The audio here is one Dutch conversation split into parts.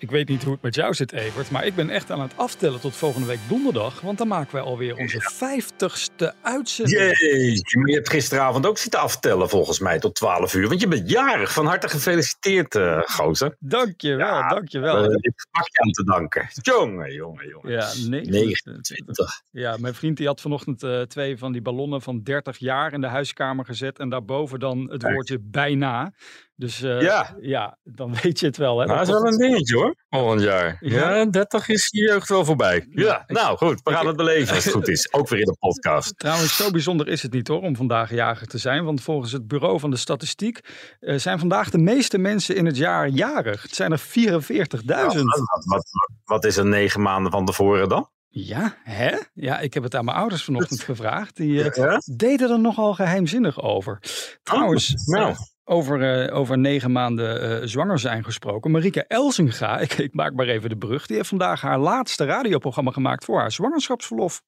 Ik weet niet hoe het met jou zit, Evert, maar ik ben echt aan het aftellen tot volgende week donderdag. Want dan maken wij alweer onze vijftigste uitzending. Jee, je hebt gisteravond ook zitten aftellen volgens mij tot 12 uur. Want je bent jarig. Van harte gefeliciteerd, uh, gozer. Dankjewel, ja, dankjewel. Uh, ik pak je aan te danken. Jongen, jongen, jongen. Ja, 29. Ja, mijn vriend die had vanochtend uh, twee van die ballonnen van 30 jaar in de huiskamer gezet. En daarboven dan het woordje bijna. Dus uh, ja. ja, dan weet je het wel. Hè? Nou, dat is wel een dingetje hoor, volgend jaar. Ja, ja 30 is je jeugd wel voorbij. Ja, ja. nou goed, we gaan het beleven als het goed is. Ook weer in de podcast. Trouwens, zo bijzonder is het niet hoor om vandaag jager te zijn. Want volgens het Bureau van de Statistiek uh, zijn vandaag de meeste mensen in het jaar jarig. Het zijn er 44.000. wat, wat, wat is er negen maanden van tevoren dan? Ja, hè? Ja, ik heb het aan mijn ouders vanochtend gevraagd. Die uh, deden er nogal geheimzinnig over. Trouwens, oh, nou. Over, uh, over negen maanden uh, zwanger zijn gesproken. Marika Elsinga, ik, ik, maak maar even de brug, die heeft vandaag haar laatste radioprogramma gemaakt voor haar zwangerschapsverlof.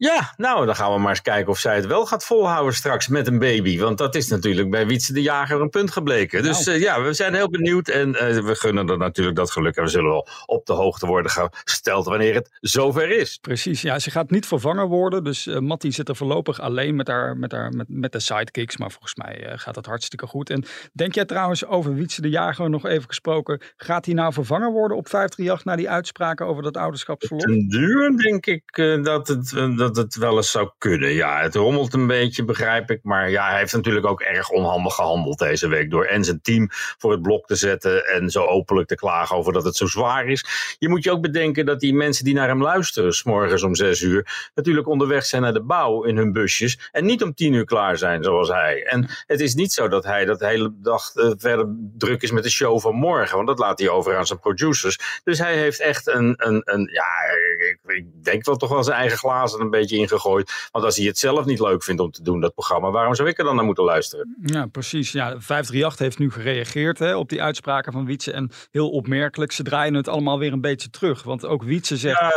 Ja, nou, dan gaan we maar eens kijken of zij het wel gaat volhouden straks met een baby. Want dat is natuurlijk bij Wietse de Jager een punt gebleken. Dus nou. uh, ja, we zijn heel benieuwd en uh, we gunnen er natuurlijk dat geluk. En we zullen wel op de hoogte worden gesteld wanneer het zover is. Precies, ja, ze gaat niet vervangen worden. Dus uh, Mattie zit er voorlopig alleen met, haar, met, haar, met, met de sidekicks. Maar volgens mij gaat dat hartstikke goed. En denk jij trouwens over Wietse de Jager nog even gesproken. Gaat hij nou vervangen worden op 538 na die uitspraken over dat ouderschapsverlof? Ten duur denk ik dat het... Dat dat het wel eens zou kunnen. Ja, het rommelt een beetje, begrijp ik. Maar ja, hij heeft natuurlijk ook erg onhandig gehandeld deze week. Door en zijn team voor het blok te zetten. En zo openlijk te klagen over dat het zo zwaar is. Je moet je ook bedenken dat die mensen die naar hem luisteren. S morgens om zes uur. Natuurlijk onderweg zijn naar de bouw in hun busjes. En niet om tien uur klaar zijn zoals hij. En het is niet zo dat hij dat hele dag uh, verder druk is met de show van morgen. Want dat laat hij over aan zijn producers. Dus hij heeft echt een, een, een ja, ik, ik denk wel toch wel zijn eigen glazen een beetje ingegooid. Want als hij het zelf niet leuk vindt om te doen, dat programma, waarom zou ik er dan naar moeten luisteren? Ja, precies. Ja, 538 heeft nu gereageerd hè, op die uitspraken van Wietse. En heel opmerkelijk, ze draaien het allemaal weer een beetje terug. Want ook Wietse zegt... Ja,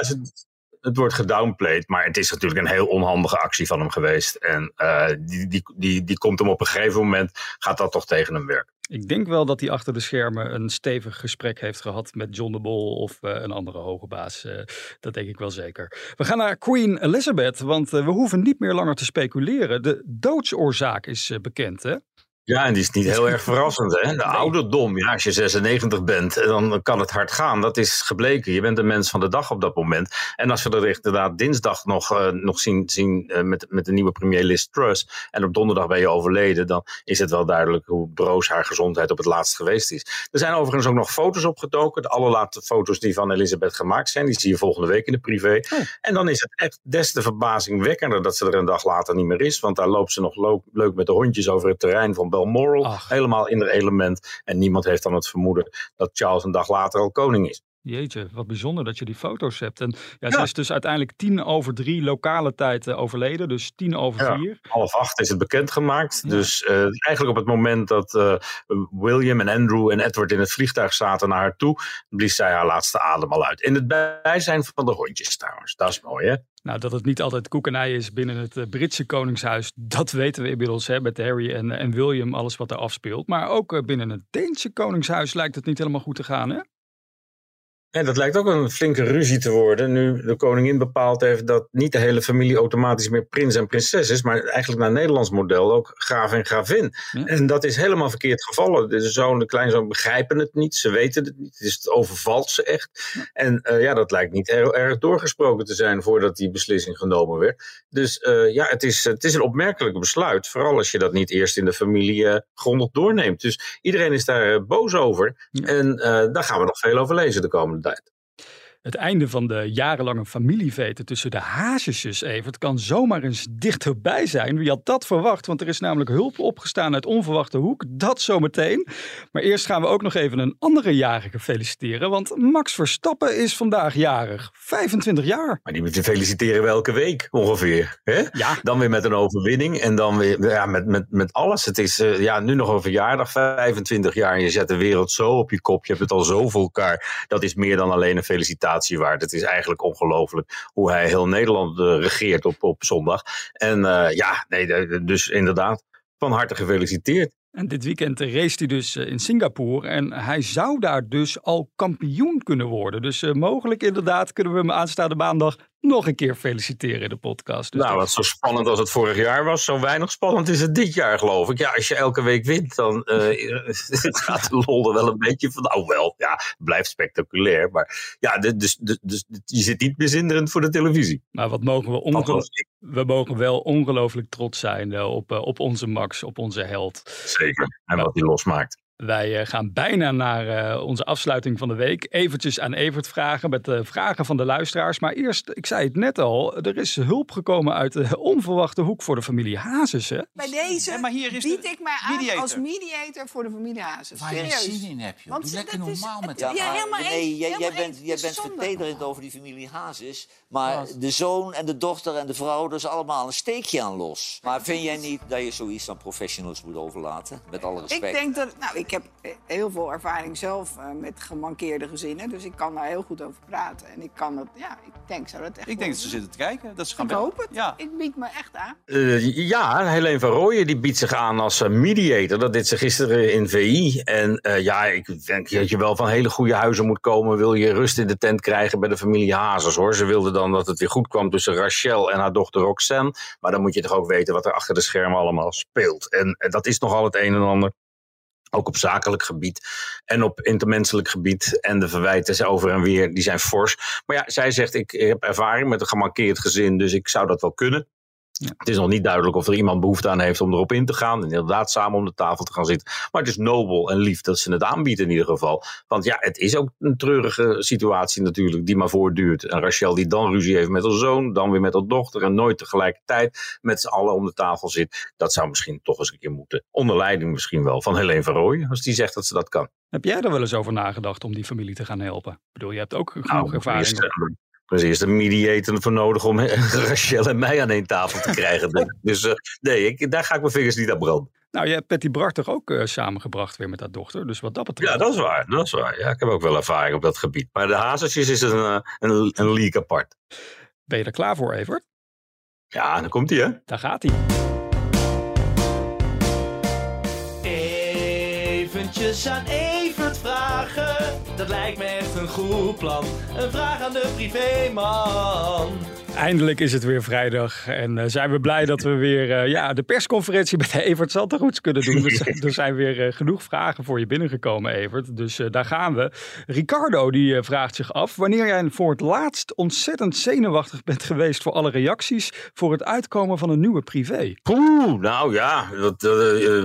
het wordt gedownplayed, maar het is natuurlijk een heel onhandige actie van hem geweest. En uh, die, die, die, die komt hem op een gegeven moment, gaat dat toch tegen hem werken. Ik denk wel dat hij achter de schermen een stevig gesprek heeft gehad met John de Bol of uh, een andere hoge baas. Uh, dat denk ik wel zeker. We gaan naar Queen Elizabeth, want uh, we hoeven niet meer langer te speculeren. De doodsoorzaak is bekend, hè? Ja, en die is niet heel erg verrassend. Hè? De ouderdom, ja, als je 96 bent, dan kan het hard gaan. Dat is gebleken. Je bent de mens van de dag op dat moment. En als we dat inderdaad dinsdag nog, uh, nog zien, zien uh, met, met de nieuwe premier Liz Truss, en op donderdag ben je overleden, dan is het wel duidelijk hoe broos haar gezondheid op het laatst geweest is. Er zijn overigens ook nog foto's opgetoken. De allerlaatste foto's die van Elisabeth gemaakt zijn, die zie je volgende week in de privé. Oh. En dan is het echt des te verbazingwekkender dat ze er een dag later niet meer is. Want daar loopt ze nog leuk met de hondjes over het terrein van Balmoral. Ach. Helemaal in haar element. En niemand heeft dan het vermoeden dat Charles een dag later al koning is. Jeetje, wat bijzonder dat je die foto's hebt. En ja, ja. ze is dus uiteindelijk tien over drie lokale tijd uh, overleden. Dus tien over ja, vier. Half acht is het bekendgemaakt. Ja. Dus uh, eigenlijk op het moment dat uh, William en Andrew en Edward in het vliegtuig zaten naar haar toe, blies zij haar laatste adem al uit. In het bijzijn van de hondjes trouwens. Dat is mooi hè? Nou, dat het niet altijd koek en ei is binnen het Britse Koningshuis, dat weten we inmiddels hè, met Harry en, en William, alles wat er afspeelt. Maar ook binnen het Deense Koningshuis lijkt het niet helemaal goed te gaan, hè? En dat lijkt ook een flinke ruzie te worden. Nu de koningin bepaald heeft dat niet de hele familie automatisch meer prins en prinses is. Maar eigenlijk naar Nederlands model ook graaf en gravin. Ja. En dat is helemaal verkeerd gevallen. De zoon en kleinzoon begrijpen het niet. Ze weten het niet. Het, overvalt ze echt. Ja. En uh, ja, dat lijkt niet heel erg doorgesproken te zijn voordat die beslissing genomen werd. Dus uh, ja, het is, het is een opmerkelijk besluit. Vooral als je dat niet eerst in de familie uh, grondig doorneemt. Dus iedereen is daar boos over. Ja. En daar gaan we nog veel over lezen de komende tijd. Het einde van de jarenlange familieveten tussen de hazesjes, Evert, kan zomaar eens dichterbij zijn. Wie had dat verwacht? Want er is namelijk hulp opgestaan uit onverwachte hoek. Dat zometeen. Maar eerst gaan we ook nog even een andere jarige feliciteren. Want Max Verstappen is vandaag jarig. 25 jaar. Maar die feliciteren we elke week ongeveer. Hè? Ja. Dan weer met een overwinning en dan weer ja, met, met, met alles. Het is uh, ja, nu nog een verjaardag, 25 jaar. En je zet de wereld zo op je kop. Je hebt het al zo voor elkaar. Dat is meer dan alleen een felicitatie waard. Het is eigenlijk ongelooflijk hoe hij heel Nederland uh, regeert op, op zondag. En uh, ja, nee, dus inderdaad, van harte gefeliciteerd. En dit weekend race hij dus in Singapore en hij zou daar dus al kampioen kunnen worden. Dus mogelijk inderdaad kunnen we hem aanstaande maandag nog een keer feliciteren in de podcast. Dus nou, wat zo spannend als het vorig jaar was, zo weinig spannend is het dit jaar, geloof ik. Ja, als je elke week wint, dan uh, gaat de lol er wel een beetje van. Nou, wel, ja, het blijft spectaculair. Maar ja, dus, dus, dus je zit niet bezinderend voor de televisie. Maar wat mogen we ongelooflijk. We mogen wel ongelooflijk trots zijn uh, op, uh, op onze Max, op onze held. Zeker. En wat hij losmaakt. Wij gaan bijna naar uh, onze afsluiting van de week. Eventjes aan Evert vragen met de vragen van de luisteraars. Maar eerst, ik zei het net al, er is hulp gekomen uit de onverwachte hoek voor de familie Hazes. Hè? Bij deze Ja, maar hier is bied de ik mij aan mediator. als mediator voor de familie Hazes. Waar je Serieus. zin in hebt, joh. Want Doe lekker dat is- normaal met elkaar. Ja, helemaal nee, jij, jij helemaal bent, jij bent vertederend over die familie Hazes. Maar Wat? de zoon en de dochter en de vrouw, daar is allemaal een steekje aan los. Maar vind jij niet dat je zoiets aan professionals moet overlaten? Met alle Ik respect. denk dat, nou, ik heb eh, heel veel ervaring zelf eh, met gemankeerde gezinnen, dus ik kan daar heel goed over praten. En ik kan dat, ja, ik denk zou dat echt. Ik denk dat ze zitten te kijken. Dat ze gaan Ik hoop het. Ja. Ik bied me echt aan. Uh, ja, Helene van Rooyen die biedt zich aan als uh, mediator. Dat deed ze gisteren in VI. En uh, ja, ik denk dat je wel van hele goede huizen moet komen. Wil je rust in de tent krijgen bij de familie Hazes hoor. Ze wilde dan dat het weer goed kwam tussen Rachel en haar dochter Roxanne. Maar dan moet je toch ook weten wat er achter de schermen allemaal speelt. En, en dat is nogal het een en ander. Ook op zakelijk gebied en op intermenselijk gebied. En de verwijten over en weer, die zijn fors. Maar ja, zij zegt, ik heb ervaring met een gemankeerd gezin, dus ik zou dat wel kunnen. Ja. Het is nog niet duidelijk of er iemand behoefte aan heeft om erop in te gaan. En inderdaad samen om de tafel te gaan zitten. Maar het is nobel en lief dat ze het aanbieden in ieder geval. Want ja, het is ook een treurige situatie natuurlijk die maar voortduurt. En Rachel die dan ruzie heeft met haar zoon, dan weer met haar dochter. En nooit tegelijkertijd met z'n allen om de tafel zit. Dat zou misschien toch eens een keer moeten. Onder leiding misschien wel van Helene van Rooij, als die zegt dat ze dat kan. Heb jij er wel eens over nagedacht om die familie te gaan helpen? Ik bedoel, je hebt ook genoeg Nou, ervaring. eerst, er is eerst een mediator voor nodig om Rachel en mij aan één tafel te krijgen. dus uh, nee, ik, daar ga ik mijn vingers niet aan branden. Nou, je hebt Patty Bart toch ook uh, samengebracht weer met haar dochter. Dus wat dat betreft. Ja, dat is waar. Dat is waar. Ja, ik heb ook wel ervaring op dat gebied. Maar de hazesjes is een, uh, een, een leak apart. Ben je er klaar voor, Evert? Ja, dan komt hij, hè? Daar gaat hij. Eventjes aan dat lijkt me echt een goed plan. Een vraag aan de privéman. Eindelijk is het weer vrijdag en uh, zijn we blij dat we weer uh, ja, de persconferentie met Evert Zantegoeds kunnen doen. Dus, er zijn weer uh, genoeg vragen voor je binnengekomen, Evert. Dus daar gaan we. Ricardo die vraagt zich af wanneer jij voor het laatst ontzettend zenuwachtig bent geweest voor alle reacties voor het uitkomen van een nieuwe privé. Oeh, nou ja, dat,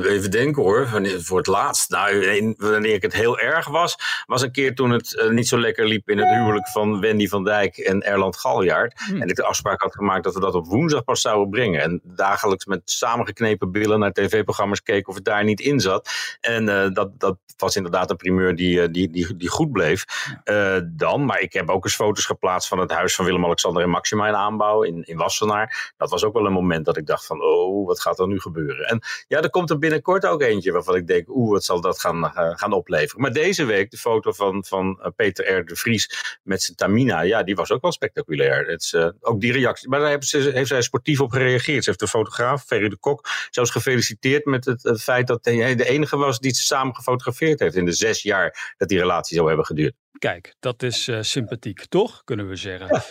even denken hoor. Wanneer, voor het laatst. Nou, wanneer ik het heel erg was, was een keer toen het niet zo lekker liep in het huwelijk van Wendy van Dijk en Erland Galjaard. Hmm. En ik de afspraak had gemaakt dat we dat op woensdag pas zouden brengen. En dagelijks met samengeknepen billen naar tv-programma's keken of het daar niet in zat. En uh, dat, dat was inderdaad een primeur die, die, die, die goed bleef. Uh, dan, maar ik heb ook eens foto's geplaatst van het huis van Willem-Alexander en Maxima in aanbouw in, in Wassenaar. Dat was ook wel een moment dat ik dacht van, oh, wat gaat er nu gebeuren? En ja, er komt er binnenkort ook eentje waarvan ik denk, oeh, wat zal dat gaan, uh, gaan opleveren? Maar deze week, de foto van, van Peter R. de Vries met zijn Tamina, ja, die was ook wel spectaculair. Het is, ook die reactie. Maar daar heeft, ze, heeft zij sportief op gereageerd. Ze heeft de fotograaf, Ferry de Kok, zelfs gefeliciteerd met het, het feit dat hij de enige was die ze samen gefotografeerd heeft in de zes jaar dat die relatie zou hebben geduurd. Kijk, dat is uh, sympathiek, toch? Kunnen we zeggen. Ja.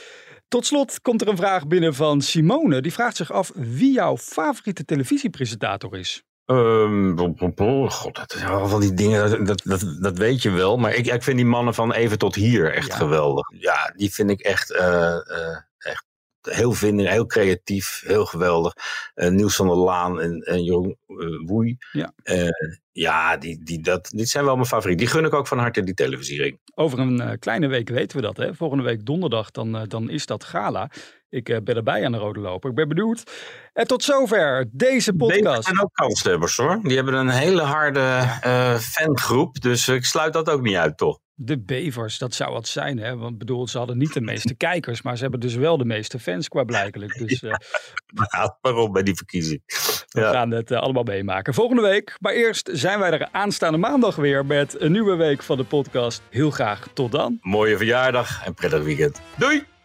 Tot slot komt er een vraag binnen van Simone. Die vraagt zich af wie jouw favoriete televisiepresentator is. Um, oh, god, dat is wel van die dingen, dat, dat, dat weet je wel. Maar ik, ik vind die mannen van even tot hier echt ja. geweldig. Ja, die vind ik echt, uh, uh, echt heel vinding, heel creatief, heel geweldig. Uh, Niels van der Laan en, en Jeroen uh, Woei. Ja. Uh, ja, die, die, dat, dit zijn wel mijn favorieten. Die gun ik ook van harte, die televisiering. Over een kleine week weten we dat. Hè? Volgende week donderdag, dan, dan is dat gala. Ik ben erbij aan de rode loper. Ik ben benieuwd. En tot zover deze podcast. zijn ook kanshebbers hoor. Die hebben een hele harde fangroep. Dus ik sluit dat ook niet uit toch. De Bevers, dat zou wat zijn. Hè? Want bedoel, ze hadden niet de meeste kijkers, maar ze hebben dus wel de meeste fans qua blijkelijk. Dus, uh, ja, waarom bij die verkiezing? We gaan het uh, allemaal meemaken. Volgende week, maar eerst zijn wij er aanstaande maandag weer met een nieuwe week van de podcast. Heel graag tot dan. Mooie verjaardag en prettig weekend. Doei!